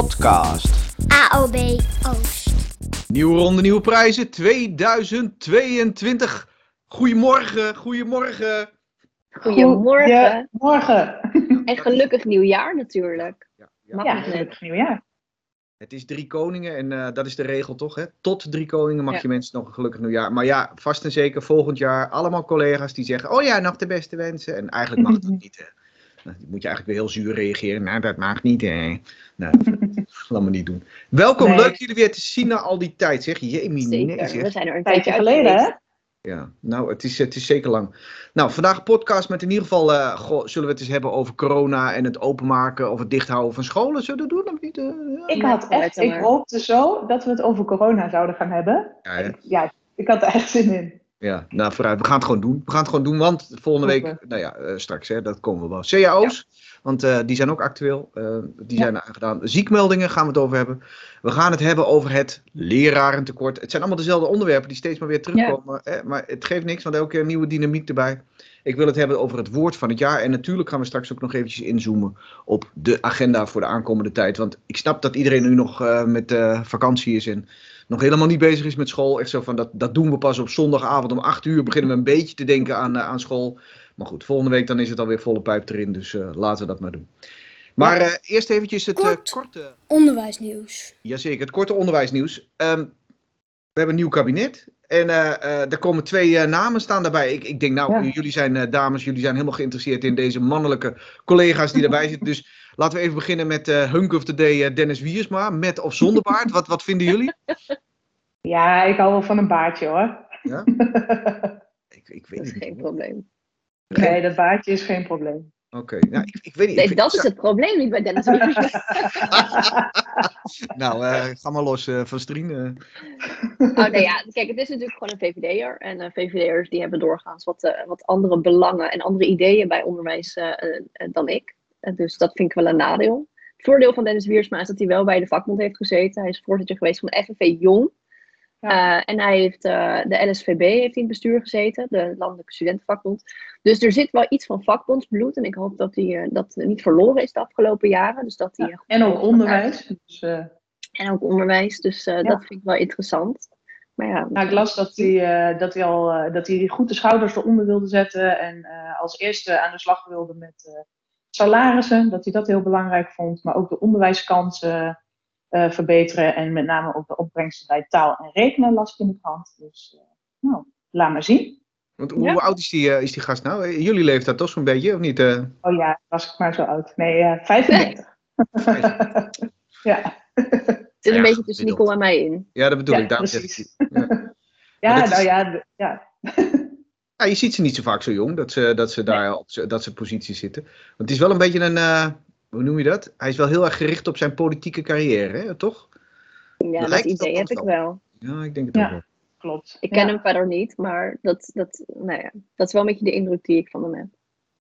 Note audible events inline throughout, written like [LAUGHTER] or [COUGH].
podcast. AOB Oost. Nieuwe ronde, nieuwe prijzen 2022. Goedemorgen, goedemorgen. Goedemorgen. Ja, morgen. En gelukkig nieuwjaar natuurlijk. Ja, ja. Mag Ja, gelukkig nieuwjaar. Het is drie koningen en eh, dat is de regel toch? Hè? Tot drie koningen mag Ja. je mensen nog een gelukkig nieuwjaar. Maar ja, vast en zeker volgend jaar allemaal collega's die zeggen: Oh ja, nog de beste wensen. En eigenlijk mag dat [LAUGHS] niet. Hè? Nou, dan moet je eigenlijk weer heel zuur reageren. Nou, dat mag niet. Hè? Nou, [LAUGHS] laat me niet doen. Welkom, Nee. leuk jullie weer te zien na al die tijd. Zeg, Zeker. zeg. We zijn er een tijdje geleden, hè? Ja, nou, het is, het is zeker lang. Nou, vandaag een podcast met in ieder geval, eh, goh, zullen we het eens hebben over corona en het openmaken of het dichthouden van scholen? Zullen we dat doen of niet? Eh, ja. Ik had echt, ik hoopte zo dat we het over corona zouden gaan hebben. Ja, hè? Ja, ik had er echt zin in. Ja, nou vooruit. We gaan het gewoon doen. We gaan het gewoon doen, want volgende week, nou ja, eh, straks, hè, dat komen we wel. CAO's, want eh, die zijn ook actueel. eh, die Ja. zijn aangedaan. Ziekmeldingen gaan we het over hebben. We gaan het hebben over het lerarentekort. Het zijn allemaal dezelfde onderwerpen die steeds maar weer terugkomen. Hè? Maar het geeft niks, want elke keer een nieuwe dynamiek erbij. Ik wil het hebben over het woord van het jaar. En natuurlijk gaan we straks ook nog eventjes inzoomen op de agenda voor de aankomende tijd. Want ik snap dat iedereen nu nog eh, met eh, vakantie is en nog helemaal niet bezig is met school. Echt zo van, dat, dat doen we pas op zondagavond om 8 uur. Beginnen we een beetje te denken aan, eh, aan school. Maar goed, volgende week dan is het alweer volle pijp erin. Dus laten we dat maar doen. Maar eerst eventjes het Kort. korte... Onderwijsnieuws. Jazeker, het korte onderwijsnieuws. Ehm, we hebben een nieuw kabinet. En eh eh, er komen twee eh, namen staan daarbij. Ik, ik denk, nou, Ja. jullie zijn dames, jullie zijn helemaal geïnteresseerd in deze mannelijke collega's die erbij [LAUGHS] zitten. Dus laten we even beginnen met Hunk of the Day, eh, Dennis Wiersma. Met of zonder baard. Wat, wat vinden jullie? [LAUGHS] Ja, ik hou wel van een baardje hoor. Ja? [LAUGHS] Ik, ik weet Dat is geen probleem. Nee, dat baardje is geen probleem. Oké, nou, ik, ik weet niet. Nee, Ik- dat is het probleem niet bij Dennis. [LAUGHS] Nou, eh, ga maar los eh, van Strien. eh. Oh, nee, ja, kijk, het is natuurlijk gewoon een VVD'er. En VVD'ers die hebben doorgaans wat, wat andere belangen en andere ideeën bij onderwijs dan ik. Dus dat vind ik wel een nadeel. Het voordeel van Dennis Wiersma is dat hij wel bij de vakbond heeft gezeten. Hij is voorzitter geweest van FNV Jong. Ja. Eh, en hij heeft eh, de LSVB heeft in het bestuur gezeten, de Landelijke Studentenvakbond. Dus er zit wel iets van vakbondsbloed. En ik hoop dat hij eh, dat niet verloren is de afgelopen jaren. Dus dat hij, eh, En ook onderwijs. Dus, en ook onderwijs. Dus dat vind ik wel interessant. Maar ja, nou, ik las dat hij, dat, hij al, dat hij goed de schouders eronder wilde zetten. En als eerste aan de slag wilde met salarissen. Dat hij dat heel belangrijk vond. Maar ook de onderwijskansen eh, verbeteren. En met name ook de opbrengsten bij taal en rekenen las ik in de krant. Dus eh, nou, laat maar zien. Want hoe Ja. oud is die, eh, is die gast nou? Jullie leeftijd toch zo'n beetje, of niet? eh? Oh ja, was ik maar zo oud. Nee, eh 35. [LAUGHS] ja. het zit een Ja, beetje tussen. Nicole en mij in. Ja, dat bedoel Ja, ik. Daarom zeg ik. Ja. [LAUGHS] Ja, nou is- ja, ja. [LAUGHS] Ja, je ziet ze niet zo vaak zo jong, dat ze, dat ze daar op dat ze positie zitten. Want het is wel een beetje een, eh, hoe noem je dat? Hij is wel heel erg gericht op zijn politieke carrière, hè? toch? Ja, dat idee heb ik wel. Ja, ik denk het Ja. ook wel. Klopt. Ik ken Ja. hem verder niet, maar dat, dat, nou ja, dat is wel een beetje de indruk die ik van hem heb.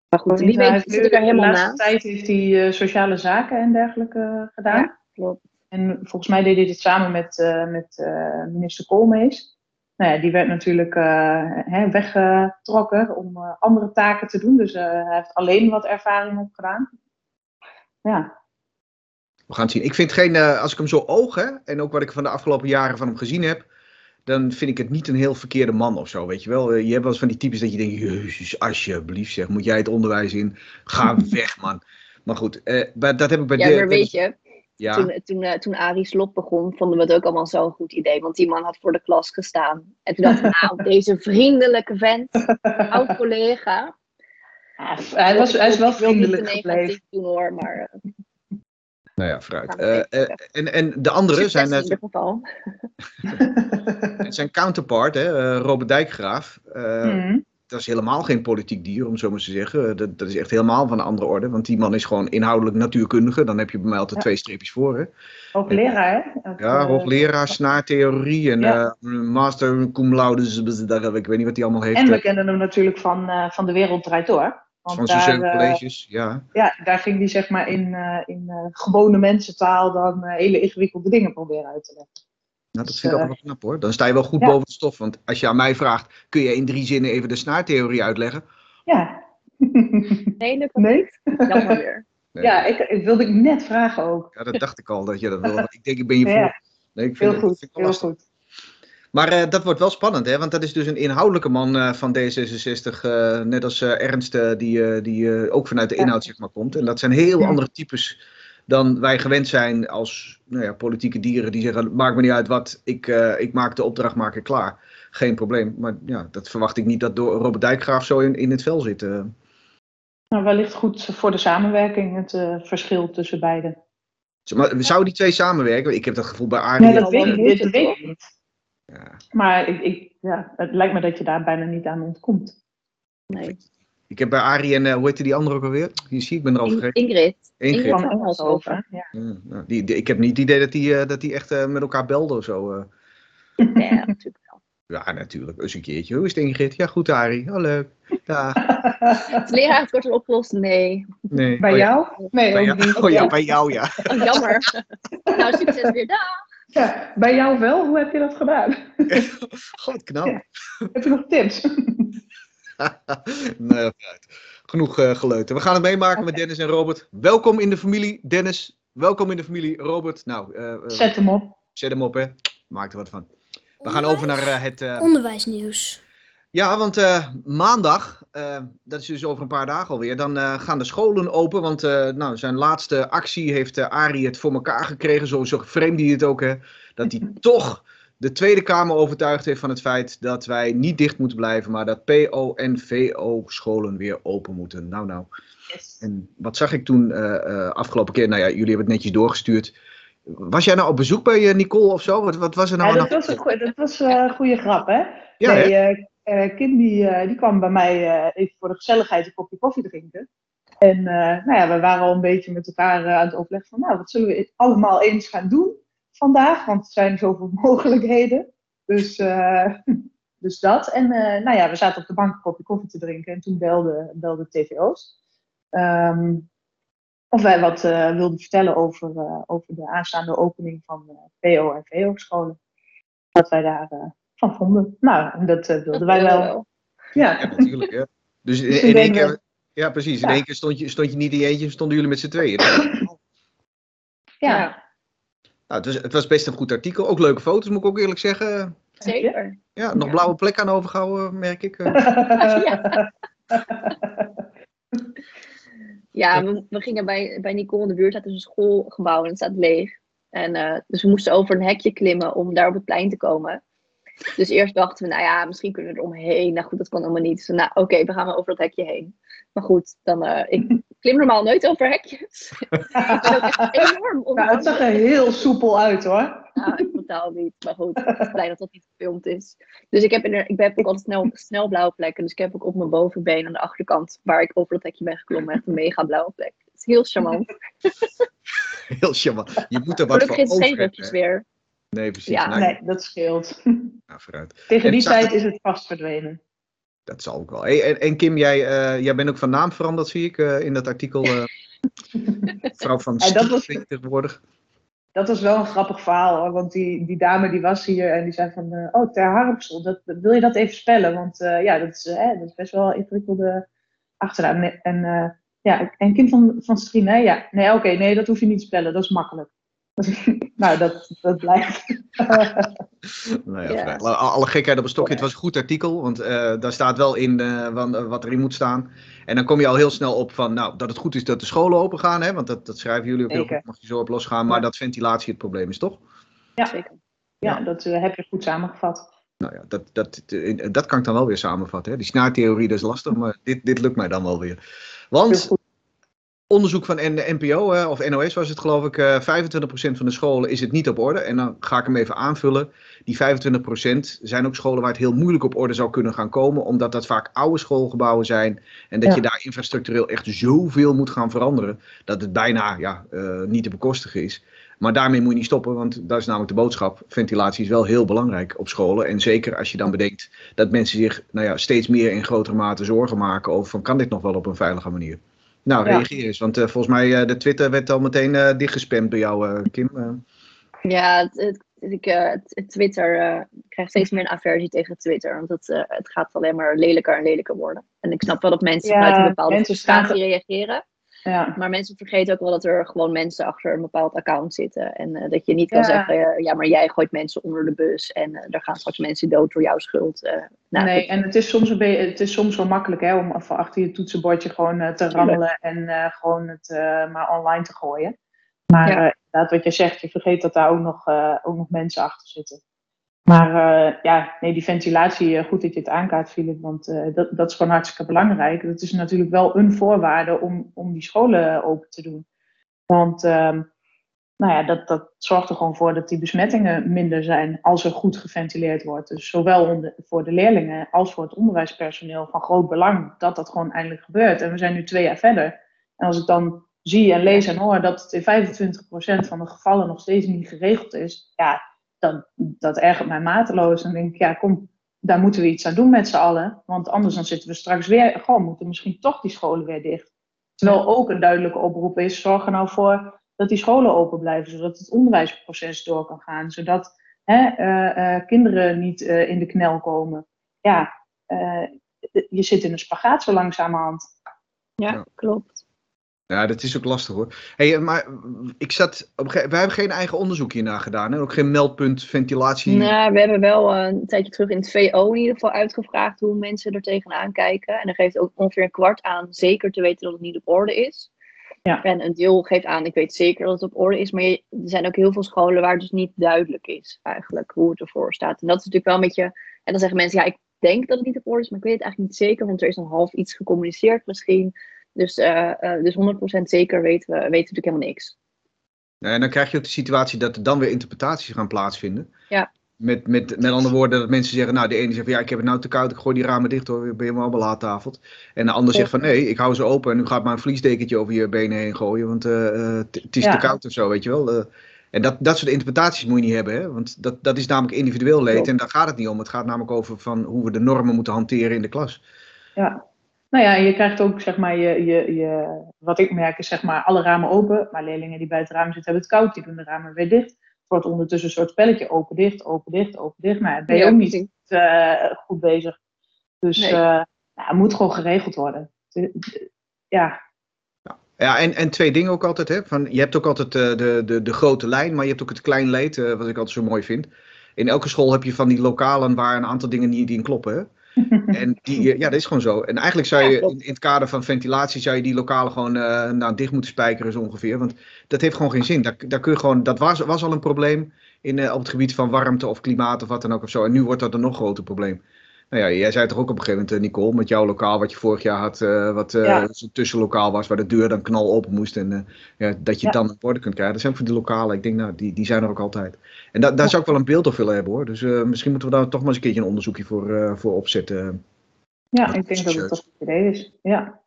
Maar goed, Want wie hij weet heeft zit ik er de helemaal laatste naast. tijd heeft hij eh, sociale zaken en dergelijke eh, gedaan. Ja. Klopt. En volgens mij deed hij dit samen met, eh, met eh, minister Koolmees. Nou ja, die werd natuurlijk eh, hè, weggetrokken om eh, andere taken te doen. Dus eh, hij heeft alleen wat ervaring opgedaan. Ja, We gaan het zien. Ik vind geen, eh, als ik hem zo oog, hè, en ook wat ik van de afgelopen jaren van hem gezien heb, dan vind ik het niet een heel verkeerde man of zo, weet je wel. Eh, Je hebt wel eens van die types dat je denkt, jezus, alsjeblieft zeg, moet jij het onderwijs in? Ga [LAUGHS] weg, man. Maar goed, eh, dat heb ik bij Ja, de- maar weet je, Ja, toen, toen, eh, toen Arie Slop begon, vonden we het ook allemaal zo'n goed idee. Want die man had voor de klas gestaan. En toen dachten we, [LAUGHS] nou, deze vriendelijke vent, oud collega. Ja, hij, was, hij is wel vriendelijk gebleven. doen hoor, maar eh, nou ja, vooruit. Eh, eh, en, en de anderen zijn, in ieder geval. zijn counterpart, hè, Robert Dijkgraaf. eh, Mhm. dat is helemaal geen politiek dier, om zo maar te zeggen. Dat, dat is echt helemaal van een andere orde. Want die man is gewoon inhoudelijk natuurkundige. Dan heb je bij mij altijd Ja. twee streepjes voor. Hè? Hoogleraar, hè? Ook, Ja, eh, hoogleraar, snaartheorie en Ja. eh, master cum laude. Ik weet niet wat hij allemaal heeft. En we kennen hem natuurlijk van, eh, van De Wereld Draait Door. Want van daar, zeven eh, colleges. Ja. ja, daar ging hij zeg maar in, eh, in eh, gewone mensentaal dan hele ingewikkelde dingen proberen uit te leggen. Nou, dat Dus, vind ik ook wel knap hoor. Dan sta je wel goed ja. boven het stof. Want als je aan mij vraagt, kun je in drie zinnen even de snaartheorie uitleggen? Ja. [LAUGHS] Nee, lukt dat Nee? niet. Jammer weer. Nee. Ja, ik, ik wilde ik net vragen ook. Ja, dat dacht ik al dat je dat [LAUGHS] wilde. Ik denk, ik ben je voor. Ja, Nee, ik vind heel het- goed. vind ik wel Heel lastig. goed. Maar eh, dat wordt wel spannend, hè? Want dat is dus een inhoudelijke man eh, van D66, eh, net als Ernst, die, die ook vanuit de inhoud zeg maar, komt. En dat zijn heel Ja. andere types dan wij gewend zijn als nou ja, politieke dieren die zeggen: maakt me niet uit wat, ik, ik maak de opdracht, maak ik klaar. Geen probleem. Maar ja, dat verwacht ik niet dat door Robert Dijkgraaf zo in, in het vel zit. Nou, wellicht goed voor de samenwerking, het verschil tussen beiden. Maar zouden die twee samenwerken? Ik heb dat gevoel bij Arie. Nee, dat weet ik niet. Ja, Maar ik, ik, ja, het lijkt me dat je daar bijna niet aan ontkomt. Nee. ik heb bij Arie en eh, hoe heette die andere ook alweer? Hier zie ik ben erover. Ingrid. Ingrid. Ingrid Engelshoven. Engelshoven. Ja. Ja, nou, die, die- ik heb niet het idee dat die, eh, dat die echt eh, met elkaar belden of zo. eh. Ja, natuurlijk wel. Ja, natuurlijk. Eens een keertje. Hoe is het Ingrid? Ja, goed Arie. Oh, leuk. Ja, [LAUGHS] Het leraar wordt er opgelost? Nee. nee. Bij oh, ja. jou? Nee, Bij jou? Oh ja, bij jou ja. Oh, jammer. nou, succes weer. Dag. Ja, bij jou wel? Hoe heb je dat gedaan? [LAUGHS] God, knap. Ja. Heb je nog tips? [LAUGHS] nee. Genoeg eh geleuten. We gaan het meemaken met Dennis en Robert. Welkom in de familie, Dennis. Welkom in de familie, Robert. Nou, eh, eh, Zet hem op. zet hem op, hè. Maak er wat van. We gaan over naar het... eh, Onderwijsnieuws. Ja, want eh, maandag, eh, dat is dus over een paar dagen alweer, dan eh, gaan de scholen open. Want nou, zijn laatste actie heeft Arie het voor elkaar gekregen, zo, zo vreemd hij het ook, hè, dat hij [LAUGHS] toch de Tweede Kamer overtuigd heeft van het feit dat wij niet dicht moeten blijven, maar dat PO en VO scholen weer open moeten. Nou, nou. En wat zag ik toen afgelopen keer? Nou ja, jullie hebben het netjes doorgestuurd. Was jij nou op bezoek bij Nicole of zo? Wat, wat was er nou Ja, dat was een, dat was een goede grap, hè? Ja, nee, eh, Kim die, eh, die kwam bij mij eh, even voor de gezelligheid een kopje koffie drinken. En nou ja, we waren al een beetje met elkaar aan het overleggen van, nou, wat zullen we allemaal eens gaan doen vandaag? Want er zijn zoveel [LAUGHS] mogelijkheden. Dus, [LAUGHS] dus dat. En nou ja, we zaten op de bank een kopje koffie te drinken en toen belden belde TVO's. Ehm, of wij wat wilden vertellen over, over de aanstaande opening van PO en VO-scholen. Wat wij daar van vonden. Nou, en dat eh, wilden wij wel. Ja, Ja, natuurlijk. Ja. Dus in, Dus in één keer. Ja, precies. In Ja. één keer stond je, stond je niet in je eentje, stonden jullie met z'n tweeën. ja. Nou, het, was, het was best een goed artikel. Ook leuke foto's, moet ik ook eerlijk zeggen. Zeker. Ja, nog Ja. blauwe plek aan overgehouden, merk ik. eh. [LAUGHS] Ja. Ja, we, we gingen bij, bij Nicole in de buurt, dat is een schoolgebouw en het staat leeg. En, eh, dus we moesten over een hekje klimmen om daar op het plein te komen. Dus eerst dachten we, nou ja, misschien kunnen we er omheen. Nou goed, dat kan allemaal niet. Dus nou, oké, we gaan maar over dat hekje heen. Maar goed, dan, eh, ik klim normaal nooit over hekjes. [LAUGHS] enorm Nou, het zag er heel soepel uit hoor. Nou, ik totaal niet. Maar goed, ik ben blij dat dat niet gefilmd is. Dus ik heb, in, ik heb ook altijd snel, snel blauwe plekken. Dus ik heb ook op mijn bovenbeen aan de achterkant, waar ik over dat hekje ben geklommen, echt een mega blauwe plek. Het is heel charmant. [LAUGHS] Heel charmant. Je moet er wat voor geen over hebben, weer. Nee, precies. Ja. Nou, Nee, dat scheelt. [LAUGHS] nou, vooruit. Tegen En die tijd is het vast verdwenen. Dat zal ook wel. Hey, en, en Kim, jij, eh, jij bent ook van naam veranderd, zie ik, eh, in dat artikel. eh [LAUGHS] vrouw van Ja, dat was- Stief tegenwoordig. Dat was wel een grappig verhaal hoor. Want die, die dame die was hier en die zei van... oh, Ter Harpsel, dat, wil je dat even spellen? Want ja, dat is, eh, dat is best wel een ingewikkelde achternaam. En, ja, en Kim van, van Strien, hè? Ja, nee, oké, nee, dat hoef je niet te spellen. Dat is makkelijk. [LAUGHS] nou, dat, dat blijkt. [LAUGHS] Nou ja. Alle- gekheid op een stokje. Het was een goed artikel, want eh, daar staat wel in eh, eh, wat erin moet staan. En dan kom je al heel snel op van, nou, dat het goed is dat de scholen open gaan, hè, want dat, dat schrijven jullie ook heel goed, mag je zo op losgaan, maar Ja. dat ventilatie het probleem is, toch? Ja. Zeker. ja, dat eh, heb je goed samengevat. Nou ja, dat, dat, dat kan ik dan wel weer samenvatten. Hè. Die snaartheorie, dat is lastig, maar dit, dit lukt mij dan wel weer. Want. Onderzoek van de NPO, of NOS was het geloof ik, eh 25% van de scholen is het niet op orde. En dan ga ik hem even aanvullen. Die 25% zijn ook scholen waar het heel moeilijk op orde zou kunnen gaan komen, omdat dat vaak oude schoolgebouwen zijn. En dat Ja. je daar infrastructureel echt zoveel moet gaan veranderen, dat het bijna ja, eh, niet te bekostigen is. Maar daarmee moet je niet stoppen, want dat is namelijk de boodschap. Ventilatie is wel heel belangrijk op scholen. En zeker als je dan bedenkt dat mensen zich nou ja, steeds meer in grotere mate zorgen maken over van kan dit nog wel op een veilige manier. Nou, Ja. reageer eens, want eh, volgens mij uh, de Twitter werd al meteen uh, dichtgespamd door jou, uh, Kim. Ja, het, het, ik, uh, het Twitter uh, krijgt steeds meer een aversie tegen Twitter. Want het, uh, het gaat alleen maar lelijker en lelijker worden. En ik snap wel dat mensen Ja, vanuit een bepaalde mensen frustratie staan- reageren. Ja. Maar mensen vergeten ook wel dat er gewoon mensen achter een bepaald account zitten. En eh, dat je niet kan Ja. zeggen, eh, ja, maar jij gooit mensen onder de bus. En eh er gaan straks mensen dood door jouw schuld. nou, nee, goed. en het is soms, een beetje, het is soms zo makkelijk hè, om even achter je toetsenbordje gewoon te rammelen en gewoon het maar online te gooien. Maar Ja. inderdaad, wat je zegt, je vergeet dat daar ook nog, ook nog mensen achter zitten. Maar eh, ja, nee, die ventilatie, eh, goed dat je het aankaart, Philip, want eh, dat, dat is gewoon hartstikke belangrijk. Dat is natuurlijk wel een voorwaarde om, om die scholen open te doen. Want ehm, nou ja, dat, dat zorgt er gewoon voor dat die besmettingen minder zijn als er goed geventileerd wordt. Dus zowel voor de leerlingen als voor het onderwijspersoneel van groot belang dat dat gewoon eindelijk gebeurt. En we zijn nu twee jaar verder. En als ik dan zie en lees en hoor dat het in 25% van de gevallen nog steeds niet geregeld is, ja, dan, dat ergert mij mateloos. Dan denk ik, ja, kom, daar moeten we iets aan doen met z'n allen. Want anders dan zitten we straks weer, gewoon moeten misschien toch die scholen weer dicht. Terwijl ook een duidelijke oproep is, zorg er nou voor dat die scholen open blijven, zodat het onderwijsproces door kan gaan, zodat hè, eh, eh, kinderen niet eh, in de knel komen. Ja, eh, je zit in een spagaat zo langzamerhand. Ja. klopt. Ja, dat is ook lastig hoor. Hey, maar ik zat. Op wij hebben geen eigen onderzoek hierna gedaan. Hè? Ook geen meldpunt ventilatie. Nou, we hebben wel eh, een tijdje terug in het VO in ieder geval uitgevraagd hoe mensen er tegenaan kijken. En dan geeft ook ongeveer een kwart aan zeker te weten dat het niet op orde is. Ja. En een deel geeft aan, ik weet zeker dat het op orde is. Maar je- er zijn ook heel veel scholen waar het dus niet duidelijk is eigenlijk hoe het ervoor staat. En dat is natuurlijk wel een beetje... En dan zeggen mensen, ja, ik denk dat het niet op orde is, maar ik weet het eigenlijk niet zeker. Want er is een half iets gecommuniceerd misschien. Dus, eh, eh, dus 100% zeker weten we, weten we natuurlijk helemaal niks. En dan krijg je ook de situatie dat er dan weer interpretaties gaan plaatsvinden. Ja. Met, met, met andere woorden, dat mensen zeggen, nou, de ene zegt van ja, ik heb het nou te koud, ik gooi die ramen dicht hoor, ik ben helemaal belaattafeld. En de ander zegt van nee, ik hou ze open en nu gaat maar een vliesdekentje over je benen heen gooien, want eh, het is Ja. te koud of zo, weet je wel. En dat, dat soort interpretaties moet je niet hebben, hè? want dat, dat is namelijk individueel leed en daar gaat het niet om. Het gaat namelijk over van hoe we de normen moeten hanteren in de klas. Ja. Nou ja, je krijgt ook, zeg maar, je, je, je, wat ik merk is, zeg maar, alle ramen open. Maar leerlingen die bij het raam zitten hebben het koud, die doen de ramen weer dicht. Het wordt ondertussen een soort spelletje, open, dicht, open, dicht, open, dicht. Maar ja, ben je Ja, ook niet eh, goed bezig. Dus Nee. eh, ja, het moet gewoon geregeld worden. De- de- Ja, Ja, en, en twee dingen ook altijd. Hè? Van, je hebt ook altijd eh, de, de, de grote lijn, maar je hebt ook het klein leed, eh, wat ik altijd zo mooi vind. In elke school heb je van die lokalen waar een aantal dingen niet in kloppen. Hè? [LAUGHS] En die, eh, ja, dat is gewoon zo. En eigenlijk zou je in, in het kader van ventilatie zou je die lokalen gewoon eh, nou, dicht moeten spijkeren zo ongeveer. Want dat heeft gewoon geen zin. Daar, daar kun je gewoon, dat was, was al een probleem in, eh, op het gebied van warmte of klimaat of wat dan ook of zo. En nu wordt dat een nog groter probleem. Nou ja, jij zei toch ook op een gegeven moment, eh, Nicole, met jouw lokaal wat je vorig jaar had, eh, wat eh Ja. zo'n tussenlokaal was, waar de deur dan knal open moest. En eh, ja, dat je Ja. dan op orde kunt krijgen. Dat zijn ook van die lokalen, ik denk, nou, die, die zijn er ook altijd. En da, daar zou ik wel een beeld op willen hebben hoor. Dus eh, misschien moeten we daar toch maar eens een keertje een onderzoekje voor, eh, voor opzetten. ja Dat ik denk dat het toch een idee is. Ja.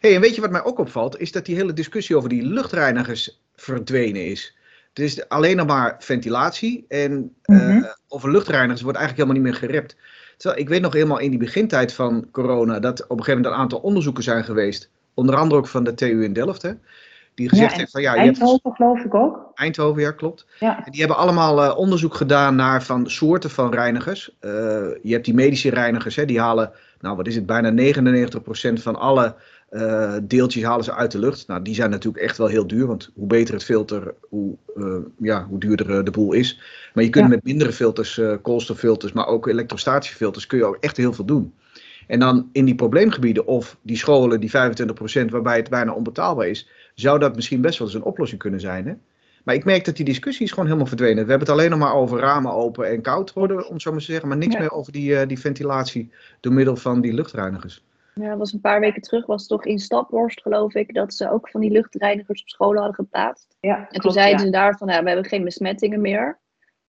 hey, en weet je wat mij ook opvalt? Is dat die hele discussie over die luchtreinigers verdwenen is. Het is alleen nog maar ventilatie. En eh, Mhm. over luchtreinigers wordt eigenlijk helemaal niet meer gerept. Terwijl ik weet nog helemaal in die begintijd van corona dat op een gegeven moment een aantal onderzoeken zijn geweest. Onder andere ook van de TU in Delft. Hè, die gezegd heeft van ja, je hebt Eindhoven geloof ik ook. Eindhoven, ja, klopt. Ja. En die hebben allemaal eh, onderzoek gedaan naar van soorten van reinigers. Eh, je hebt die medische reinigers, hè, die halen, nou wat is het, bijna 99% van alle eh, deeltjes halen ze uit de lucht. Nou, die zijn natuurlijk echt wel heel duur, want hoe beter het filter, hoe, eh, ja, hoe duurder eh, de boel is. Maar je kunt Ja. met mindere filters, koolstoffilters, maar ook elektrostatiefilters, kun je ook echt heel veel doen. En dan in die probleemgebieden of die scholen, die 25% waarbij het bijna onbetaalbaar is, zou dat misschien best wel eens een oplossing kunnen zijn. Hè? Maar ik merk dat die discussie is gewoon helemaal verdwenen. We hebben het alleen nog maar over ramen open en koud worden, om zo maar te zeggen. Maar niks Ja. meer over die, die ventilatie door middel van die luchtreinigers. Ja, dat was een paar weken terug, was het toch in Staphorst, geloof ik, dat ze ook van die luchtreinigers op scholen hadden geplaatst. Ja, En toen zeiden ja. ze daar van, ja, we hebben geen besmettingen meer.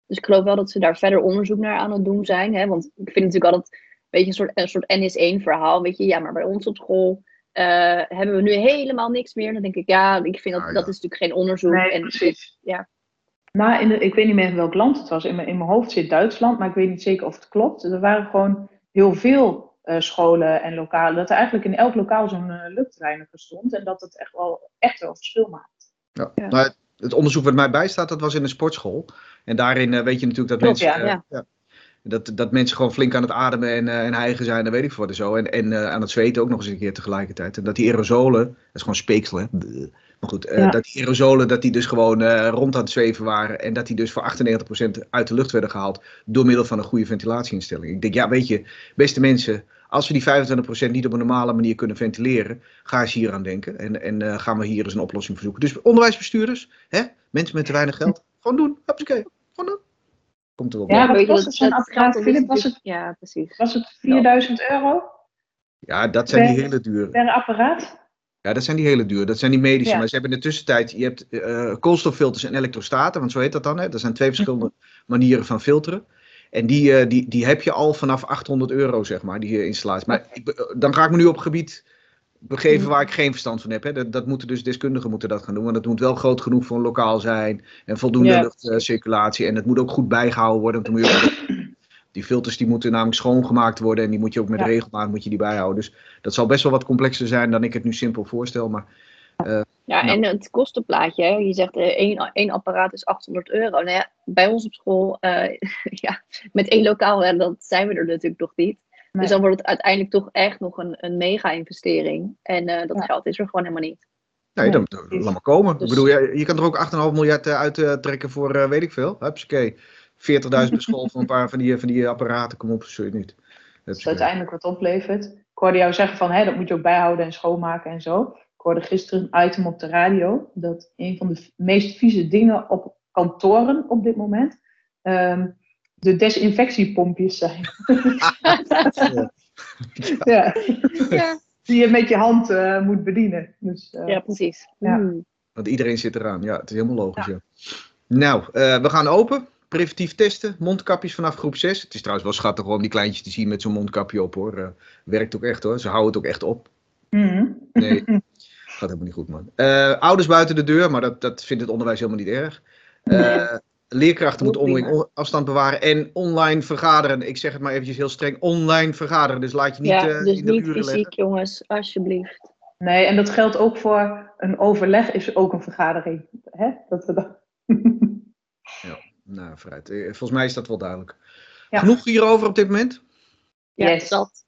Dus ik geloof wel dat ze daar verder onderzoek naar aan het doen zijn. Hè? Want ik vind natuurlijk altijd, weet je, een soort, een soort NS1 verhaal. Weet je, ja, maar bij ons op school eh, hebben we nu helemaal niks meer. Dan denk ik, ja, ik vind dat, Ah, ja. dat is natuurlijk geen onderzoek. Nee, en precies. ja. Maar in de, ik weet niet meer in welk land het was. In mijn, in mijn hoofd zit Duitsland, maar ik weet niet zeker of het klopt. Er waren gewoon heel veel eh, scholen en lokalen. Dat er eigenlijk in elk lokaal zo'n eh, luchtreiniger stond. En dat het echt wel, echt wel verschil maakt. Ja. Ja. Nou, het- het onderzoek wat mij bijstaat, dat was in een sportschool. En daarin eh, weet je natuurlijk dat Klopt, mensen. ja, ja. Dat, dat mensen gewoon flink aan het ademen en, uh, en hijgen zijn, dat weet ik voor de zo. En, en uh, aan het zweten ook nog eens een keer tegelijkertijd. En dat die aerosolen, dat is gewoon speeksel, hè. Maar goed, uh, ja. dat die aerosolen dat die dus gewoon rond aan het zweven waren. En dat die dus voor 98% uit de lucht werden gehaald door middel van een goede ventilatieinstelling. Ik denk, ja, weet je, beste mensen, als we die 25% niet op een normale manier kunnen ventileren, ga eens hier aan denken. En, en gaan we hier eens een oplossing voor zoeken. Dus onderwijsbestuurders, hè, mensen met te weinig geld, gewoon doen. Hupsakee, gewoon doen. Komt er wel ja, Weet wat je, kost dat- zo'n dat apparaat, Philip? Was het, Ja, precies. was het 4000 euro Ja, dat zijn die hele dure. per apparaat? Ja, dat zijn die hele duur. Dat zijn die medische. Ja. Maar ze hebben in de tussentijd, je hebt eh, koolstoffilters en elektrostaten, want zo heet dat dan. Hè? Dat zijn twee verschillende [LAUGHS] manieren van filteren. En die, eh, die, die heb je al vanaf 800 euro, zeg maar, die eh, installatie. Maar ik, dan ga ik me nu op gebied begeven waar ik geen verstand van heb. Hè? Dat, dat moeten dus deskundigen moeten dat gaan doen. Want het moet wel groot genoeg voor een lokaal zijn. En voldoende Ja. luchtcirculatie. En het moet ook goed bijgehouden worden. Want dan moet je ook- [COUGHS] die filters die moeten namelijk schoongemaakt worden. En die moet je ook met Ja. regelmaat moet je die bijhouden. Dus dat zal best wel wat complexer zijn dan ik het nu simpel voorstel. Maar Ja, Nou. en het kostenplaatje, hè, je zegt eh, één, één apparaat is 800 euro. Nou ja, bij ons op school, eh, [LAUGHS] ja, met één lokaal, hè, dat zijn we er natuurlijk nog niet. Nee. Dus dan wordt het uiteindelijk toch echt nog een, een mega-investering. En eh, dat Ja. geld is er gewoon helemaal niet. Nee, dan, laat maar komen. Dus- Ik bedoel, je, je kan er ook 8,5 miljard eh, uit eh, trekken voor, eh, weet ik veel. Hupsakee. 40.000 per school voor een [LAUGHS] paar van die, van die apparaten. Kom op, zul je niet. Dat is Hupsakee. uiteindelijk wat oplevert. Ik hoorde jou zeggen van, hè, dat moet je ook bijhouden en schoonmaken en zo. Ik hoorde gisteren een item op de radio dat een van de meest vieze dingen op kantoren op dit moment ehm, de desinfectiepompjes zijn. [LAUGHS] [LAUGHS] ja. Ja, Die je met je hand eh, moet bedienen. Dus, eh, ja precies. Ja. Hmm. Want iedereen zit eraan. Ja, het is helemaal logisch. Ja. Nou, eh, we gaan open. Preventief testen. Mondkapjes vanaf groep 6. Het is trouwens wel schattig om die kleintjes te zien met zo'n mondkapje op hoor. Eh, werkt ook echt hoor. Ze houden het ook echt op. mhm. Nee, gaat helemaal niet goed, man. Eh, ouders buiten de deur, maar dat, dat vindt het onderwijs helemaal niet erg. Eh, leerkrachten moeten onderling on- afstand bewaren en online vergaderen. Ik zeg het maar eventjes heel streng, online vergaderen. Dus laat je niet ja, eh, dus in de niet uren fysiek, leggen. jongens, alsjeblieft. Nee, en dat geldt ook voor een overleg is ook een vergadering. Hè? Dat we dat... [LAUGHS] Nou, vooruit. Eh, Volgens mij is dat wel duidelijk. Ja. Genoeg hierover op dit moment? Ja, Yes. dat.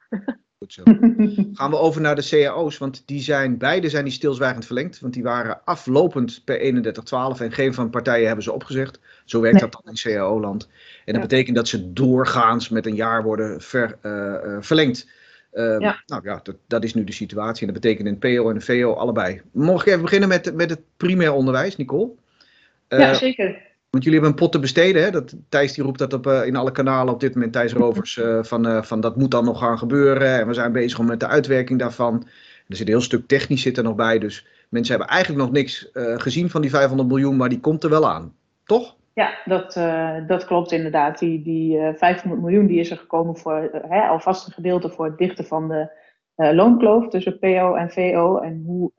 Goed zo. [LAUGHS] Gaan we over naar de cao's, want die zijn, beide zijn die stilzwijgend verlengd. Want die waren aflopend per 31-12 en geen van de partijen hebben ze opgezegd. Zo werkt Nee. dat dan in cao-land. En dat Ja. betekent dat ze doorgaans met een jaar worden ver, eh, eh, verlengd. Eh, Ja. Nou ja, dat, dat is nu de situatie. En dat betekent in PO en VO allebei. Mocht ik even beginnen met, met het primair onderwijs, Nicole? Eh, ja, zeker. Want jullie hebben een pot te besteden. Hè? Dat, Thijs die roept dat op, eh, in alle kanalen op dit moment. Thijs Rovers. eh, van, eh, van dat moet dan nog gaan gebeuren. En we zijn bezig om met de uitwerking daarvan. Er zit een heel stuk technisch zit er nog bij. Dus mensen hebben eigenlijk nog niks gezien van die 500 miljoen. Maar die komt er wel aan. Toch? Ja, dat, dat klopt inderdaad. Die, die eh, 500 miljoen die is er gekomen voor hè, alvast een gedeelte voor het dichten van de loonkloof tussen PO en VO. En hoe,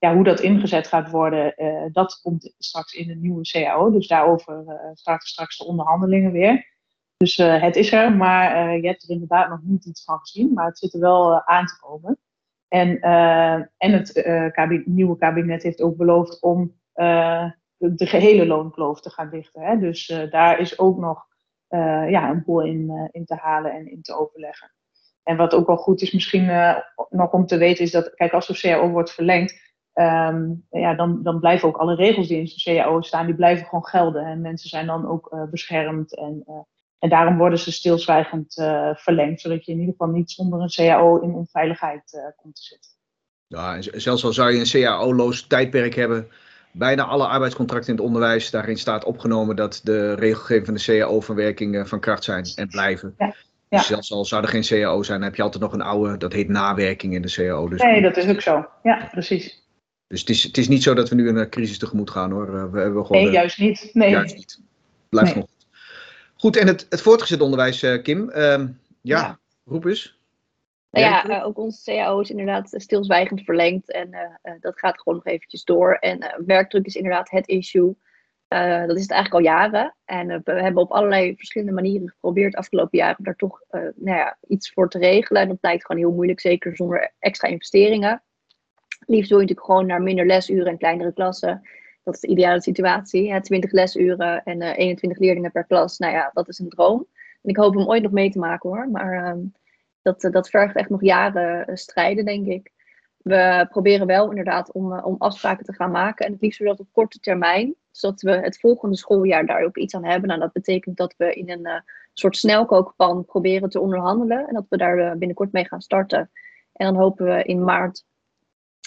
ja, hoe dat ingezet gaat worden, eh, dat komt straks in de nieuwe CAO. Dus daarover eh, starten straks de onderhandelingen weer. Dus eh, het is er, maar je hebt er inderdaad nog niet iets van gezien. Maar het zit er wel aan te komen. En, en het eh, kabi- nieuwe kabinet heeft ook beloofd om de, de gehele loonkloof te gaan dichten. Hè? Dus daar is ook nog ja, een boel in, in te halen en in te overleggen. En wat ook wel goed is misschien nog om te weten is dat, kijk, als de CAO wordt verlengd, ehm, ja, dan, dan blijven ook alle regels die in de CAO staan, die blijven gewoon gelden. En mensen zijn dan ook eh, beschermd. En, eh, en daarom worden ze stilzwijgend eh, verlengd, zodat je in ieder geval niet zonder een CAO in onveiligheid komt te zitten. Ja, en zelfs al zou je een CAO-loos tijdperk hebben. Bijna alle arbeidscontracten in het onderwijs. Daarin staat opgenomen dat de regelgeving van de CAO van werking van kracht zijn en blijven. Ja. Dus Ja. zelfs al zou er geen CAO zijn, dan heb je altijd nog een oude, dat heet nawerking in de CAO. Dus Nee, dat is ook zo. Ja, precies. Dus het is, het is niet zo dat we nu een crisis tegemoet gaan hoor. Eh, We hebben gewoon. Nee, eh, juist niet. Nee. juist niet. Blijft Nee. nog. Goed, en het, het voortgezet onderwijs, eh, Kim. Ehm, ja, Ja. roep eens. Nou ja, ook onze CAO is inderdaad stilzwijgend verlengd en eh, eh, dat gaat gewoon nog eventjes door. En eh, werkdruk is inderdaad het issue. Eh, dat is het eigenlijk al jaren. En we hebben op allerlei verschillende manieren geprobeerd de afgelopen jaren om daar toch eh, nou ja, iets voor te regelen. En dat blijkt gewoon heel moeilijk, zeker zonder extra investeringen. Liefst wil je natuurlijk gewoon naar minder lesuren en kleinere klassen. Dat is de ideale situatie. Hè? 20 lesuren en eh, 21 leerlingen per klas. Nou ja, dat is een droom. En ik hoop hem ooit nog mee te maken hoor. Maar ehm, dat, dat vergt echt nog jaren strijden, denk ik. We proberen wel inderdaad om, om afspraken te gaan maken. En het liefst dat op korte termijn. Zodat we het volgende schooljaar daar ook iets aan hebben. Nou, dat betekent dat we in een soort snelkookpan proberen te onderhandelen. En dat we daar binnenkort mee gaan starten. En dan hopen we in maart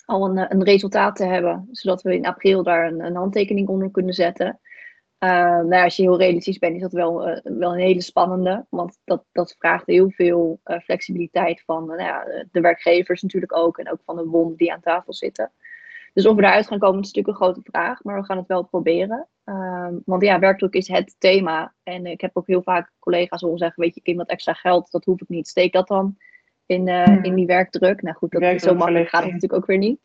al een, een resultaat te hebben, zodat we in april daar een, een handtekening onder kunnen zetten. Nou ja, als je heel realistisch bent, is dat wel, uh, wel een hele spannende. Want dat, dat vraagt heel veel flexibiliteit van nou ja, de werkgevers natuurlijk ook. En ook van de WON die aan tafel zitten. Dus of we daaruit gaan komen, is natuurlijk een grote vraag. Maar we gaan het wel proberen. Ehm, want ja, werkdruk is het thema. En ik heb ook heel vaak collega's horen zeggen, weet je Kim, wat extra geld, dat hoef ik niet. Steek dat dan in, uh, in die werkdruk. Nou goed, dat zo makkelijk gaat het natuurlijk ook weer niet.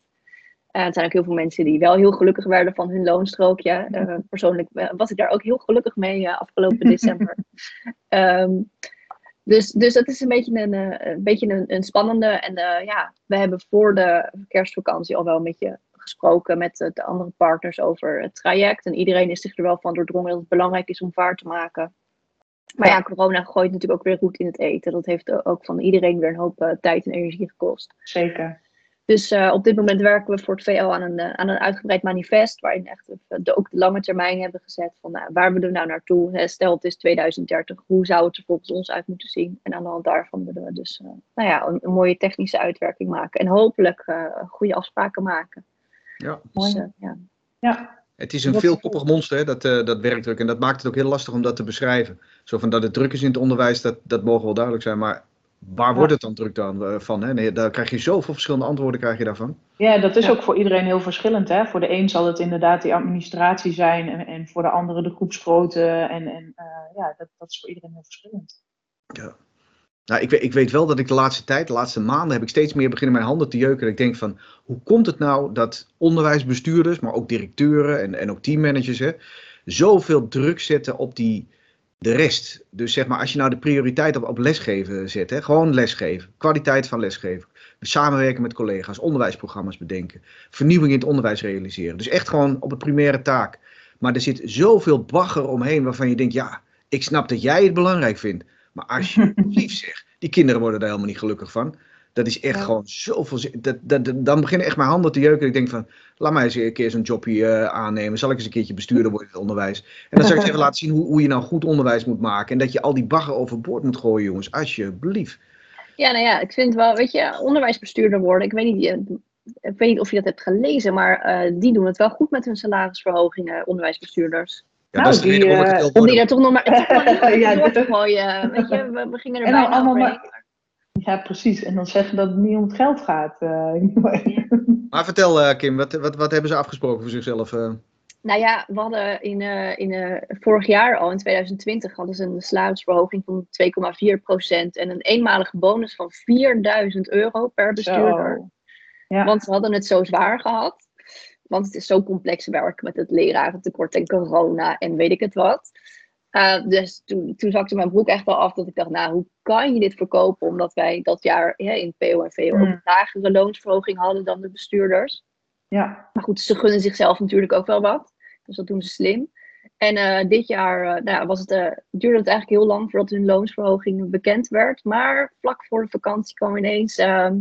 Uh, er zijn ook heel veel mensen die wel heel gelukkig werden van hun loonstrookje. Uh, persoonlijk was ik daar ook heel gelukkig mee afgelopen [LAUGHS] december. Um, dus, dus het is een beetje een, een, beetje een, een spannende. En ja, we hebben voor de kerstvakantie al wel een beetje gesproken met de andere partners over het traject. En iedereen is zich er wel van doordrongen dat het belangrijk is om vaart te maken. Maar ja, corona gooit natuurlijk ook weer goed in het eten. Dat heeft ook van iedereen weer een hoop uh, tijd en energie gekost. Zeker. Dus uh, op dit moment werken we voor het VL aan een, uh, aan een uitgebreid manifest. Waarin echt de, ook de lange termijn hebben gezet. Van nou, waar willen we nou naartoe? Stel het is 2030. Hoe zou het er volgens ons uit moeten zien? En aan de hand daarvan willen we dus nou ja, een, een, mooie technische uitwerking maken. En hopelijk goede afspraken maken. Ja. Dus, ja. ja. Het is een veelkoppig monster, hè, dat, uh, dat werkdruk. En dat maakt het ook heel lastig om dat te beschrijven. Zo van dat het druk is in het onderwijs, dat, dat mogen wel duidelijk zijn. Maar waar wordt het dan druk dan, uh, van? Hè? Nee, daar krijg je zoveel verschillende antwoorden krijg je daarvan. Ja, dat is ja. ook voor iedereen heel verschillend. Hè? Voor de een zal het inderdaad die administratie zijn. En, en voor de andere de groepsgrootte. En, en uh, ja, dat, dat is voor iedereen heel verschillend. Ja. Nou, ik, weet, ik weet wel dat ik de laatste tijd, de laatste maanden, heb ik steeds meer beginnen mijn handen te jeuken. En ik denk van, hoe komt het nou dat onderwijsbestuurders, maar ook directeuren en, en ook teammanagers, hè, zoveel druk zetten op die, de rest? Dus zeg maar, als je nou de prioriteit op, op lesgeven zet, hè, gewoon lesgeven, kwaliteit van lesgeven, samenwerken met collega's, onderwijsprogramma's bedenken, vernieuwing in het onderwijs realiseren. Dus echt gewoon op het primaire taak. Maar er zit zoveel bagger omheen waarvan je denkt, ja, ik snap dat jij het belangrijk vindt. Maar alsjeblieft [LAUGHS] zeg, die kinderen worden daar helemaal niet gelukkig van. Dat is echt ja. gewoon zoveel. Dat, dat, dat, dan beginnen echt mijn handen te jeuken. Ik denk van, laat mij eens een keer zo'n jobje uh, aannemen. Zal ik eens een keertje bestuurder worden in het onderwijs? En dan zal ik [LAUGHS] eens even laten zien hoe, hoe je nou goed onderwijs moet maken. En dat je al die bagger overboord moet gooien, jongens. Alsjeblieft. Ja, nou ja, ik vind wel, weet je, onderwijsbestuurder worden. Ik weet niet, ik weet niet of je dat hebt gelezen, maar uh, die doen het wel goed met hun salarisverhogingen, onderwijsbestuurders. Ja, nou, dat is ik het Om die er toch nog maar [LAUGHS] ja, door te gooien. Weet je, we, we gingen er en bijna allemaal overheen. maar, Ja, precies. En dan zeggen dat het niet om het geld gaat. Uh, [LAUGHS] maar vertel, uh, Kim, wat, wat, wat hebben ze afgesproken voor zichzelf? Uh? Nou ja, we hadden in, in vorig jaar al, in 2020, hadden ze een salarisverhoging van 2,4% en een eenmalige bonus van 4000 euro per bestuurder. Ja. Want ze hadden het zo zwaar gehad. Want het is zo complex werk met het lerarentekort en corona en weet ik het wat. Uh, dus toen, toen zakte mijn broek echt wel af dat ik dacht, nou, hoe kan je dit verkopen? Omdat wij dat jaar ja, in PO en VO Mm. ook een lagere loonsverhoging hadden dan de bestuurders. Ja, Maar goed, ze gunnen zichzelf natuurlijk ook wel wat. Dus dat doen ze slim. En eh, dit jaar uh, nou, was het, uh, duurde het eigenlijk heel lang voordat hun loonsverhoging bekend werd. Maar vlak voor de vakantie kwam ineens ehm,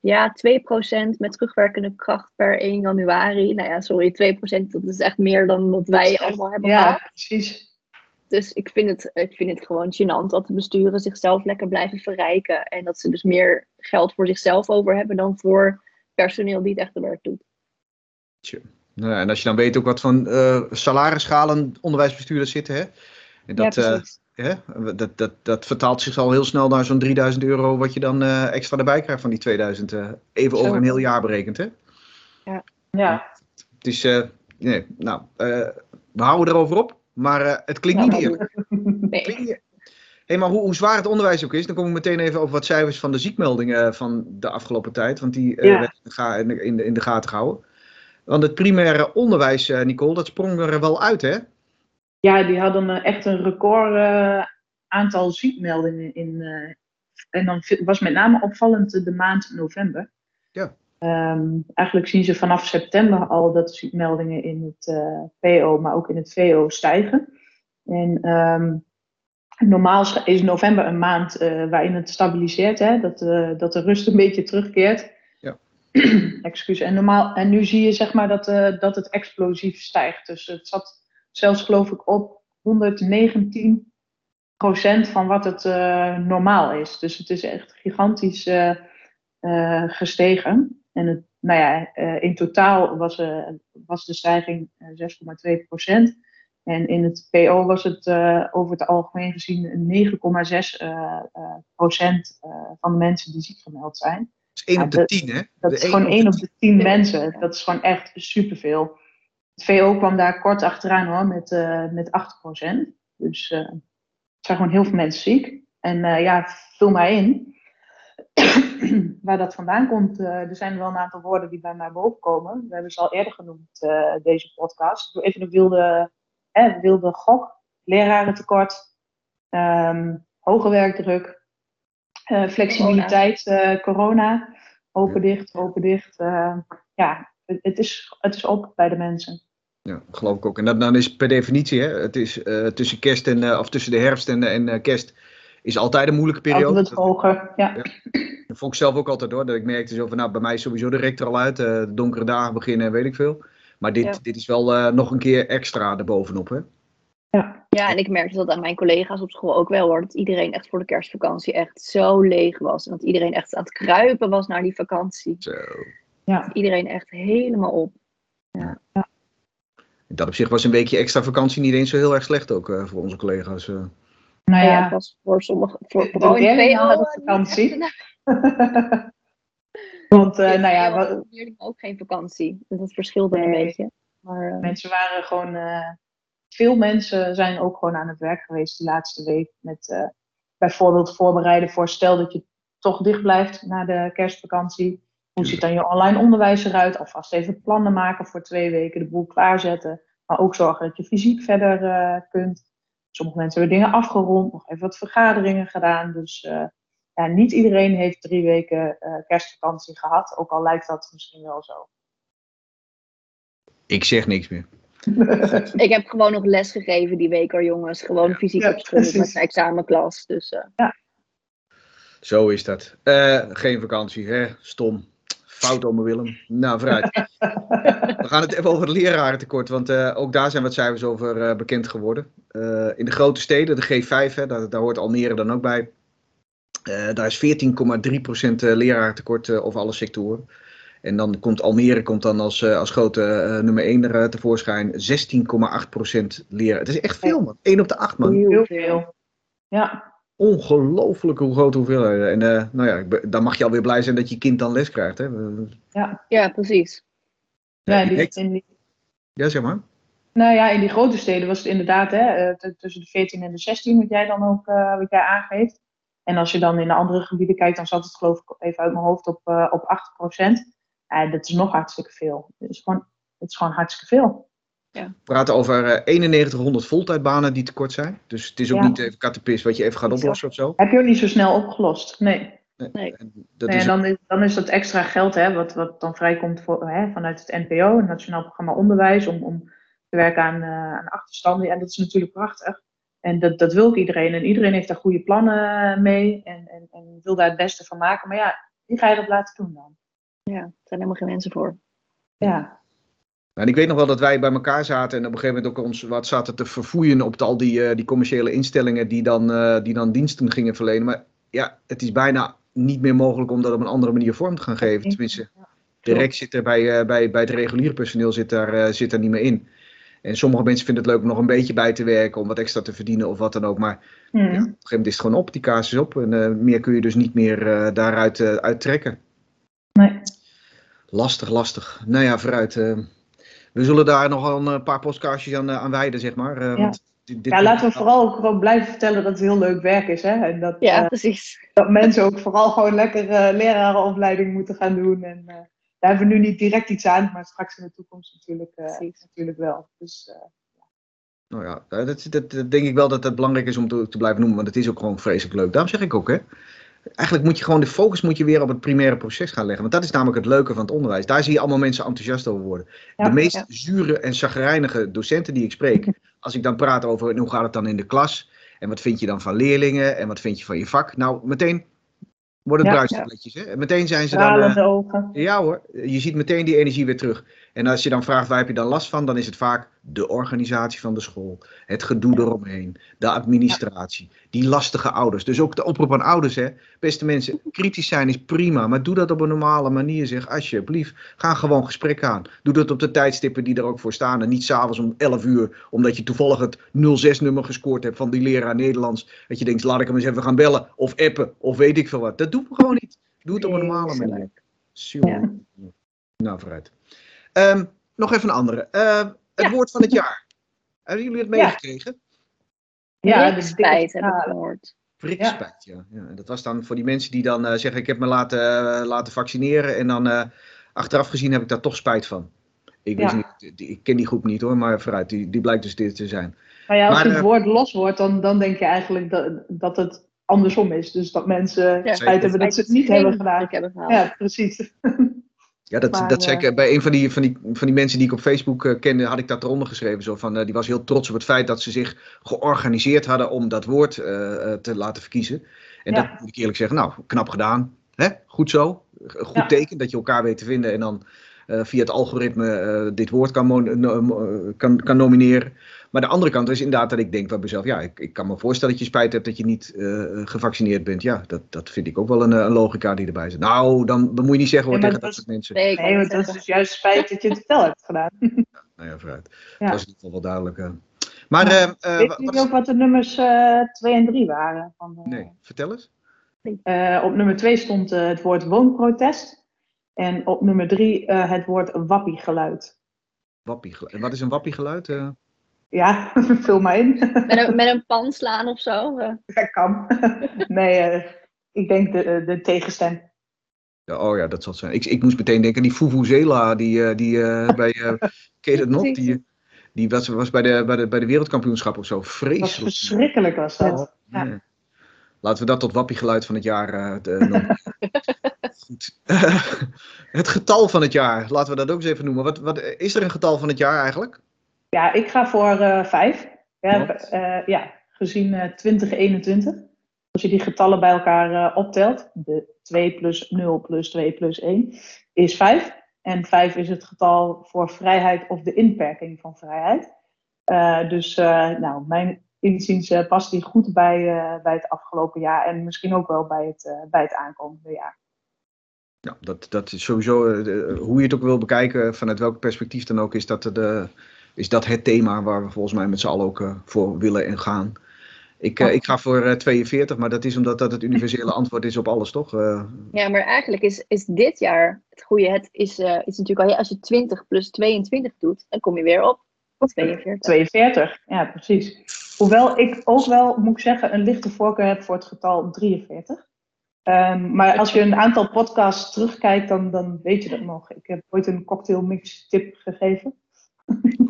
ja, 2% met terugwerkende kracht per 1 januari. Nou ja, sorry, 2% dat is echt meer dan wat wij allemaal hebben ja gehad. precies. Dus ik vind, het, ik vind het gewoon gênant dat de besturen zichzelf lekker blijven verrijken. En dat ze dus meer geld voor zichzelf over hebben dan voor personeel die het echte werk doet. Tje. Nou, ja, en als je dan weet ook wat van uh, salarisschalen onderwijsbestuurders zitten, hè? En dat, ja, uh, precies. Hè? Dat, dat, dat vertaalt zich al heel snel naar zo'n 3000 euro wat je dan uh, extra erbij krijgt van die 2000. uh, even Zo. over een heel jaar berekend, hè? Ja, is, uh, nee, nou, we houden erover op, maar [LAUGHS] het klinkt niet Ja, eerlijk. Nee. Klinkt Hey, maar hoe, hoe zwaar het onderwijs ook is, dan kom ik meteen even over wat cijfers van de ziekmeldingen van de afgelopen tijd, want die Ja. werden in de in de, gaten gehouden. Want het primaire onderwijs, Nicole, dat sprong er wel uit, hè? Ja die hadden eh, echt een record eh, aantal ziekmeldingen in. eh, en dan was met name opvallend de maand november. Ja. Ehm, eigenlijk zien ze vanaf september al dat de ziekmeldingen in het PO, maar ook in het VO stijgen. En ehm, normaal is november een maand waarin het stabiliseert, hè? Dat, dat de rust een beetje terugkeert. Ja. [CLEARS THROAT] Excuus. En, normaal, en nu zie je zeg maar dat, dat het explosief stijgt. Dus het zat zelfs geloof ik op 119% van wat het eh, normaal is. Dus het is echt gigantisch eh, eh, gestegen. En het, nou ja, in totaal was, was de stijging eh, 6,2% En in het PO was het over het algemeen gezien een 9,6 eh, eh, procent van de mensen die ziek gemeld zijn. Dat is 1 Ja, op de dat- 10, hè? Dat De is gewoon op 1 de op de 10 mensen. Dat is gewoon echt superveel. Het VO kwam daar kort achteraan hoor, met, eh met 8% Dus eh, er zijn gewoon heel veel mensen ziek. En eh, ja, vul maar in. [CLEARS THROAT] Waar dat vandaan komt, eh, er zijn wel een aantal woorden die bij mij boven komen. We hebben ze al eerder genoemd, eh, deze podcast. Ik doe even een wilde, eh, wilde gok. Lerarentekort, ehm, hoge werkdruk, eh, flexibiliteit, eh, corona. Open, dicht, open, dicht. eh, ja, het is, het is op bij de mensen. Ja, geloof ik ook. En dat, dan is per definitie, hè, het is eh, tussen kerst en, eh, of tussen de herfst en, en eh, kerst, is altijd een moeilijke periode. Altijd hoger. Ja. dat vond ik zelf ook altijd hoor. Dat ik merkte zo van, nou, bij mij is sowieso de rector al uit, eh, de donkere dagen beginnen en weet ik veel. Maar dit, Ja. dit is wel eh, nog een keer extra erbovenop, hè? Ja, en ik merkte dat aan mijn collega's op school ook wel hoor. Dat iedereen echt voor de kerstvakantie echt zo leeg was. En dat iedereen echt aan het kruipen was naar die vakantie. Zo. Ja. Iedereen echt helemaal op. Dat op zich was een weekje extra vakantie niet eens zo heel erg slecht ook eh, voor onze collega's. eh. Nou Ja, ja, het was voor sommige, voor, De leerlingen PO, hadden niet vakantie. [LAUGHS] want eh, in nou ja, wat- leerlingen ook geen vakantie. Dus dat verschilde een beetje. Maar, eh, mensen waren gewoon. eh, veel mensen zijn ook gewoon aan het werk geweest die laatste week. Met eh, bijvoorbeeld voorbereiden voor stel dat je toch dicht blijft na de kerstvakantie. Hoe ziet dan je online onderwijs eruit? Alvast even plannen maken voor twee weken, de boel klaarzetten. Maar ook zorgen dat je fysiek verder eh, kunt. Sommige mensen hebben dingen afgerond, nog even wat vergaderingen gedaan. Dus eh, ja, niet iedereen heeft drie weken eh, kerstvakantie gehad. Ook al lijkt dat misschien wel zo. Ik zeg niks meer. [LAUGHS] ik heb gewoon nog les gegeven die week hoor, jongens. Gewoon fysiek Ja, op school met mijn examenklas. Dus eh, Zo is dat. Eh, geen vakantie, hè? Stom. Fout om Willem. Nou, vooruit. [LAUGHS] We gaan het even over het lerarentekort, want eh, ook daar zijn wat cijfers over eh, bekend geworden. Eh, in de grote steden, de G5, hè, daar, daar hoort Almere dan ook bij. Daar is 14,3% lerarentekort over alle sectoren. En dan komt Almere komt dan als, als grote nummer 1 er tevoorschijn. 16,8% leraar. Het is echt veel, man. 1 op de 8, man. Heel veel. Ja, Ongelooflijk hoe groot hoeveelheden. En eh, nou ja, ben- dan mag je alweer blij zijn dat je kind dan les krijgt. Hè? ja, precies. ja, die, die, Ja, zeg maar. nou ja, in die grote steden was het inderdaad hè, eh, tussen de 14 en de 16, wat jij dan ook eh, wat jij aangeeft. En als je dan in de andere gebieden kijkt, dan zat het geloof ik even uit mijn hoofd op, op 8 procent. dat is nog hartstikke veel. Het is gewoon, het is gewoon hartstikke veel. We praten over eh, 9100 voltijdbanen die tekort zijn. Dus het is ook Ja. niet even kattenpis wat je even gaat oplossen of zo. Heb je ook niet zo snel opgelost? Nee. Nee. En dat Nee, is, en dan, is, dan is dat extra geld hè, wat, wat dan vrijkomt voor, hè, vanuit het NPO, het Nationaal Programma Onderwijs, om, om te werken aan, eh, aan achterstanden. Ja, dat is natuurlijk prachtig. En dat, dat wil ook iedereen. En iedereen heeft daar goede plannen mee en, en, en wil daar het beste van maken. Maar ja, wie ga je dat laten doen dan? Ja, er zijn helemaal geen mensen voor. Ja, en ik weet nog wel dat wij bij elkaar zaten en op een gegeven moment ook ons wat zaten te verfoeien op al die, eh, die commerciële instellingen die dan, eh, die dan diensten gingen verlenen. Maar ja, het is bijna niet meer mogelijk om dat op een andere manier vorm te gaan geven. Tenminste, de rek zit er bij, eh, bij, bij het reguliere personeel zit daar, zit daar niet meer in. En sommige mensen vinden het leuk om nog een beetje bij te werken, om wat extra te verdienen of wat dan ook. Maar ja, op een gegeven moment is het gewoon op, die kaas is op. En meer kun je dus niet meer daaruit eh, uittrekken. Nee. Lastig, lastig. Nou ja, vooruit. Eh. we zullen daar nog een paar podcastjes aan, eh, aan wijden, zeg maar. eh, Ja. want dit, dit- ja, laten we vooral ook gewoon blijven vertellen dat het heel leuk werk is. Hè? En dat, Ja, eh, precies. dat mensen ook vooral gewoon lekker eh, lerarenopleiding moeten gaan doen. En eh, daar hebben we nu niet direct iets aan, maar straks in de toekomst natuurlijk, eh, Precies. natuurlijk wel. Dus eh, Nou ja, eh, dat, dat, dat denk ik wel dat het belangrijk is om te, te blijven noemen, want het is ook gewoon vreselijk leuk. Daarom zeg ik ook, hè. Eigenlijk moet je gewoon de focus moet je weer op het primaire proces gaan leggen. Want dat is namelijk het leuke van het onderwijs. Daar zie je allemaal mensen enthousiast over worden. Ja, de meest ja. zure en chagrijnige docenten die ik spreek, [LAUGHS] als ik dan praat over hoe gaat het dan in de klas. En wat vind je dan van leerlingen? En wat vind je van je vak? Nou, meteen worden het Ja. Hè? En meteen zijn ze dan... eh, ja hoor, je ziet meteen die energie weer terug. En als je dan vraagt waar heb je dan last van, dan is het vaak de organisatie van de school, het gedoe eromheen, de administratie, die lastige ouders. Dus ook de oproep aan ouders, hè. Beste mensen, kritisch zijn is prima, maar doe dat op een normale manier, zeg, alsjeblieft. Ga gewoon gesprek aan. Doe dat op de tijdstippen die er ook voor staan en niet s'avonds om 11 uur, omdat je toevallig het 06-nummer gescoord hebt van die leraar Nederlands. Dat je denkt, laat ik hem eens even gaan bellen, of appen, of weet ik veel wat. Dat doen we gewoon niet. Doe het op een normale manier. Super. Nou, vooruit. Ehm, nog even een andere. Ehm, het Ja. woord van het jaar. Hebben jullie het meegekregen? Ja, de spijt heb ik gehoord. Prikspijt, ja. ja. En dat was dan voor die mensen die dan eh, zeggen: Ik heb me laten, eh, laten vaccineren. En dan eh, achteraf gezien heb ik daar toch spijt van. Ik, wist Ja. niet, die- ik ken die groep niet hoor, maar vooruit, die, die blijkt dus dit te zijn. Maar ja, als Maar, het eh, woord los wordt, dan, dan denk je eigenlijk dat, dat het andersom is. Dus dat mensen Ja, spijt hebben dat ze het niet hebben gedaan. hebben. Ja, precies. [LAUGHS] Ja, dat, Maar, dat zei eh, ik eh, bij een van die, van, die, van die mensen die ik op Facebook eh, kende, had ik dat eronder geschreven. Zo van, eh, die was heel trots op het feit dat ze zich georganiseerd hadden om dat woord eh, eh, te laten verkiezen. En Ja. dat moet ik eerlijk zeggen, nou, knap gedaan. Hè? Goed zo. Goed Ja. teken dat je elkaar weet te vinden en dan eh, via het algoritme eh, dit woord kan, mo- kan, kan nomineren. Maar de andere kant is inderdaad dat ik denk bij mezelf, ja, ik, ik kan me voorstellen dat je spijt hebt dat je niet eh, gevaccineerd bent. Ja, dat, dat vind ik ook wel een, eh, een logica die erbij zit. Nou, dan, dan moet je niet zeggen maar tegen dat soort mensen. Nee, Nee, want dat is dus juist spijt dat je het wel hebt gedaan. Nou ja, vooruit. Ja. Dat was in ieder geval wel duidelijk. eh. Maar, eh, eh, Weet wat is- ook wat de nummers 2 en 3 waren? Van de- Nee, vertel eens. Eh, op nummer 2 stond eh, het woord woonprotest. En op nummer 3 het woord wappiegeluid. Wappiegeluid. En wat is een wappiegeluid? eh? Ja, [LAUGHS] vul maar in. Met een, met een pan slaan of zo. eh. [LAUGHS] Dat kan. [LAUGHS] nee, eh, ik denk de, de tegenstem. Ja, oh ja, dat zal zijn. Ik, ik moest meteen denken aan die Fufuzela, die, eh, die eh, bij, eh ken je dat nog? Die, die was, was bij, de, bij, de, bij de wereldkampioenschap of zo. Dat was Vreselijk. verschrikkelijk was dat. Ja. Laten we dat tot wappiegeluid van het jaar eh, te- noemen. [LAUGHS] Goed. [LAUGHS] het getal van het jaar, laten we dat ook eens even noemen. Wat, wat, is er een getal van het jaar eigenlijk? Ja, ik ga voor eh 5. Ja, eh, ja, gezien eh 2021. Als je die getallen bij elkaar eh, optelt, de 2 plus 0 plus 2 plus 1 is 5. En 5 is het getal voor vrijheid of de inperking van vrijheid. Eh, dus eh, nou, mijn inziens eh, past die goed bij, eh, bij het afgelopen jaar en misschien ook wel bij het, eh, bij het aankomende jaar. Ja, dat, dat is sowieso, de- hoe je het ook wil bekijken, vanuit welk perspectief dan ook, is dat, de, is dat het thema waar we volgens mij met z'n allen ook voor willen en gaan. Ik, eh, ik ga voor eh, 42, maar dat is omdat dat het universele antwoord is op alles, toch? Eh, Ja, maar eigenlijk is, is dit jaar het goede. Het is, eh, is natuurlijk al, ja, als je 20 plus 22 doet, dan kom je weer op 42. 42, ja precies. Hoewel ik ook wel, moet ik zeggen, een lichte voorkeur heb voor het getal 43. Ehm, maar als je een aantal podcasts terugkijkt, dan, dan weet je dat nog. Ik heb ooit een cocktailmix tip gegeven.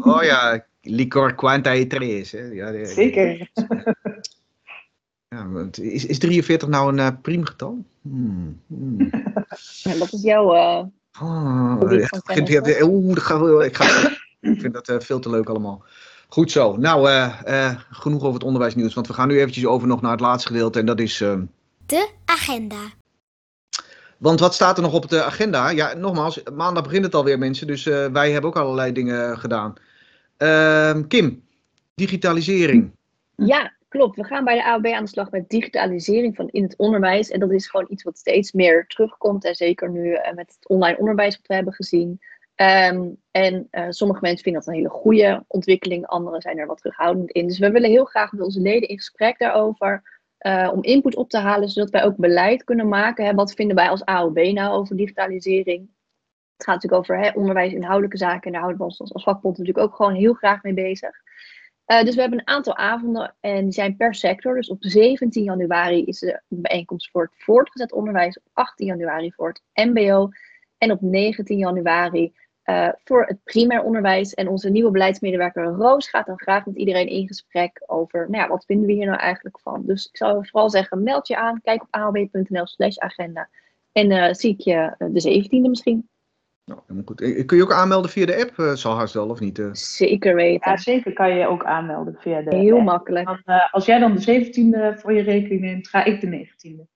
oh ja, licor quanta e tres. Hè? Ja, ja, Zeker. Ja, want is, is 43 nou een eh priemgetal? Hmm, hmm. [LAUGHS] Ja, dat is jouw. eh, Oh, ja, ik vind- wel- ik, ga, ik vind dat eh, veel te leuk allemaal. Goed zo. Nou, eh, eh, genoeg over het onderwijsnieuws. Want we gaan nu eventjes over nog naar het laatste gedeelte. En dat is... ehm, De agenda. Want wat staat er nog op de agenda? Ja, nogmaals, maandag begint het alweer mensen, dus eh, wij hebben ook allerlei dingen gedaan. Ehm, Kim, digitalisering. Ja, klopt. We gaan bij de AOB aan de slag met digitalisering van in het onderwijs. En dat is gewoon iets wat steeds meer terugkomt. En zeker nu met het online onderwijs wat we hebben gezien. Ehm, en eh, sommige mensen vinden dat een hele goede ontwikkeling. Anderen zijn er wat terughoudend in. Dus we willen heel graag met onze leden in gesprek daarover. eh, om input op te halen, zodat wij ook beleid kunnen maken. Wat vinden wij als AOB nou over digitalisering? Het gaat natuurlijk over hè, onderwijs, inhoudelijke zaken. En daar houden we ons als, vakbond natuurlijk ook gewoon heel graag mee bezig. Uh, dus we hebben een aantal avonden en die zijn per sector. Dus op 17 januari is de bijeenkomst voor het voortgezet onderwijs. Op 18 januari voor het MBO. En op 19 januari uh, voor het primair onderwijs. En onze nieuwe beleidsmedewerker Roos gaat dan graag met iedereen in gesprek over nou ja, wat vinden we hier nou eigenlijk van. Dus ik zou vooral zeggen, meld je aan. Kijk op aob.nl slash agenda. En uh, zie ik je de 17e misschien. Nou, helemaal goed. Eh, Kun je ook aanmelden via de app? Eh, zal haast wel, of niet? eh? Zeker weten. Ja, zeker kan je ook aanmelden via de Heel app. makkelijk. Dan, eh, als jij dan de 17e voor je rekening neemt, ga ik de 19e.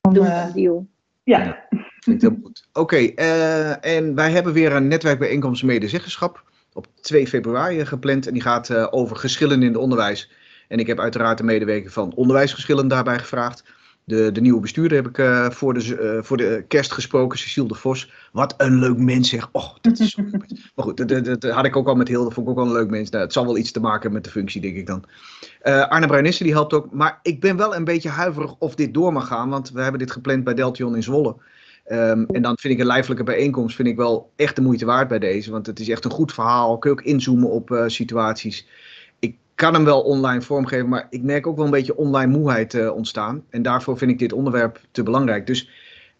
Dan, Doen we eh, een deal. Ja. Goed. Oké, eh, en wij hebben weer een netwerkbijeenkomst medezeggenschap op 2 februari gepland. En die gaat eh, over geschillen in het onderwijs. En ik heb uiteraard de medewerker van onderwijsgeschillen daarbij gevraagd. De, de nieuwe bestuurder heb ik eh, voor, de, eh, voor de kerst gesproken, Cecile de Vos. Wat een leuk mens zeg. Oh, dat is zo. [LAUGHS] Maar goed, dat, dat, dat had ik ook al met Hilde, vond ik ook wel een leuk mens. Nou, het zal wel iets te maken hebben met de functie, denk ik dan. Eh, Arne Bruinissen, die helpt ook. Maar ik ben wel een beetje huiverig of dit door mag gaan. Want we hebben dit gepland bij Deltion in Zwolle. Ehm, en dan vind ik een lijfelijke bijeenkomst vind ik wel echt de moeite waard bij deze. Want het is echt een goed verhaal. Kun je ook inzoomen op situaties. Ik kan hem wel online vormgeven, maar ik merk ook wel een beetje online moeheid eh, ontstaan. En daarvoor vind ik dit onderwerp te belangrijk. Dus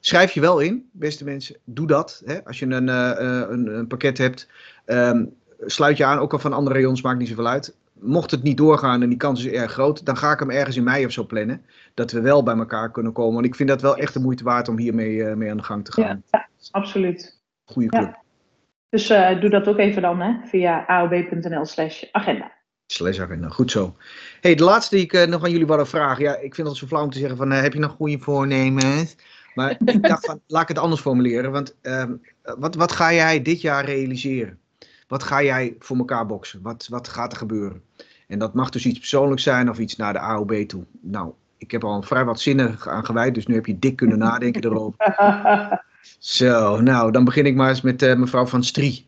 schrijf je wel in, beste mensen. Doe dat. Hè? Als je een, eh, eh, een, een pakket hebt, ehm, sluit je aan. Ook al van andere rayons, maakt niet zoveel uit. Mocht het niet doorgaan en die kans is erg groot, dan ga ik hem ergens in mei of zo plannen. Dat we wel bij elkaar kunnen komen. Want ik vind dat wel echt de moeite waard om hiermee mee aan de gang te gaan. Absoluut. Goeie Ja. club. Dus doe dat ook even dan hè, via aob.nl slash agenda. Slash agenda, goed zo. hey, de laatste die ik eh, nog aan jullie wilde vragen. Ja, ik vind het zo flauw om te zeggen van, eh, heb je nog goede voornemens? Maar [LAUGHS] ik dacht van, laat ik het anders formuleren. Want ehm, wat, wat ga jij dit jaar realiseren? Wat ga jij voor elkaar boksen? Wat, wat gaat er gebeuren? En dat mag dus iets persoonlijks zijn of iets naar de AOB toe. Nou, ik heb al vrij wat zinnen aan gewijd, dus nu heb je dik kunnen nadenken [LAUGHS] erover. Zo, nou, dan begin ik maar eens met eh, mevrouw Van Strie.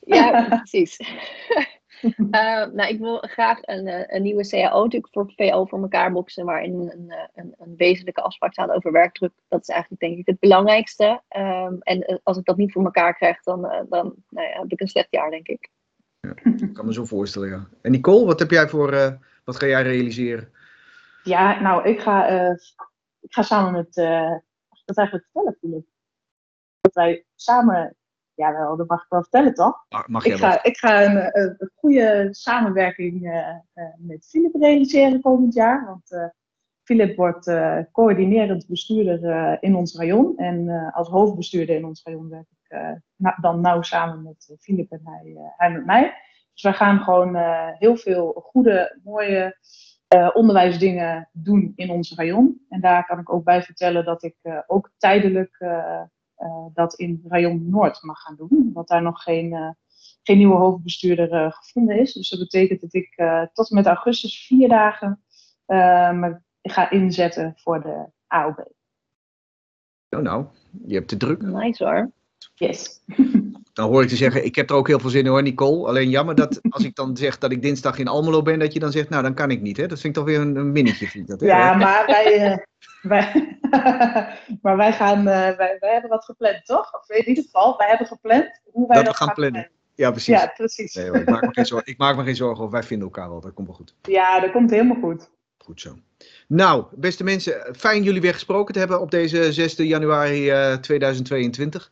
Ja, precies. [LAUGHS] [LAUGHS] Eh, nou, ik wil graag een, eh, een nieuwe CAO natuurlijk voor VO voor elkaar boksen, waarin een, eh, een, een wezenlijke afspraak staat over werkdruk. Dat is eigenlijk denk ik het belangrijkste. Ehm, en als ik dat niet voor elkaar krijg, dan, eh, dan nou ja, heb ik een slecht jaar, denk ik. [LAUGHS] Ik kan me zo voorstellen, ja. En Nicole, wat heb jij voor, eh, wat ga jij realiseren? Ja, nou, ik ga, eh, ik ga samen met, eh, dat eigenlijk vertellen, Philip? Dat wij samen, ja, wel, dat mag ik wel vertellen, toch? Mag Ik wel? ga, ik ga een, eh, een, goede samenwerking eh, eh, met Philip realiseren volgend jaar. Want eh Philip wordt eh, coördinerend bestuurder eh, in ons rayon. En eh, als hoofdbestuurder in ons rayon werk ik eh, na- dan nauw samen met eh, Philip en hij, eh, hij met mij. Dus wij gaan gewoon eh, heel veel goede, mooie eh, onderwijsdingen doen in ons rayon. En daar kan ik ook bij vertellen dat ik eh, ook tijdelijk eh, eh, dat in rayon Noord mag gaan doen. Omdat daar nog geen, eh, geen nieuwe hoofdbestuurder eh, gevonden is. Dus dat betekent dat ik eh, tot en met augustus vier dagen eh, me ga inzetten voor de AOB. Oh, nou, je hebt te druk. Nice hoor. Yes. [LAUGHS] Dan hoor ik te zeggen, ik heb er ook heel veel zin in hoor, Nicole. Alleen jammer dat als ik dan zeg dat ik dinsdag in Almelo ben, dat je dan zegt, nou dan kan ik niet. Hè? Dat vind ik toch weer een, een minnetje. Vind ik dat, hè? Ja, maar wij, eh, wij, [LAUGHS] maar wij gaan, eh, wij, wij hebben wat gepland, toch? Of in ieder geval, wij hebben gepland hoe wij Dat dat, we gaan gaan plannen. Ja, precies. Ja, precies. Nee, hoor, ik, maak me geen zorgen, ik maak me geen zorgen over, wij vinden elkaar wel, dat komt wel goed. Ja, dat komt helemaal goed. Goed zo. Nou, beste mensen, fijn jullie weer gesproken te hebben op deze 6 januari eh, 2022.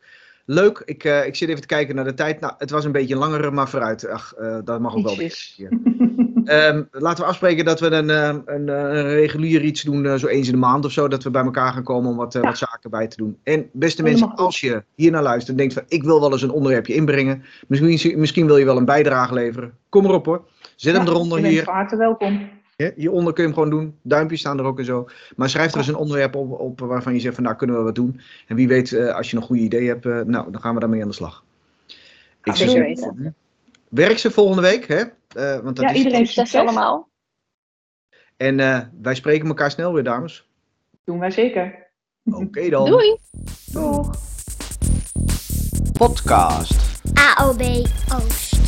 Leuk, ik, eh, ik zit even te kijken naar de tijd. Nou, het was een beetje een langere, maar vooruit. Ach, eh, dat mag ook wel. Ehm, laten we afspreken dat we een, eh, een, een regulier iets doen, zo eens in de maand of zo, dat we bij elkaar gaan komen om wat, Ja. wat zaken bij te doen. En beste Helemaal mensen, als je hier naar luistert en denkt van ik wil wel eens een onderwerpje inbrengen, misschien, misschien wil je wel een bijdrage leveren, kom erop hoor. Zet hem eronder hier. van harte welkom. Hieronder kun je hem gewoon doen. Duimpjes staan er ook en zo. Maar schrijf er eens een onderwerp op, op waarvan je zegt van nou kunnen we wat doen. En wie weet, eh, als je een goede idee hebt, eh, nou dan gaan we daarmee aan de slag. Ik Zeker zeggen, weten. werk ze volgende week, hè? Eh, want dat Ja, is iedereen Succes allemaal. En eh, wij spreken elkaar snel weer, dames. Doen wij zeker. Oké dan. Doei! Doeg! Podcast. AOB Oost.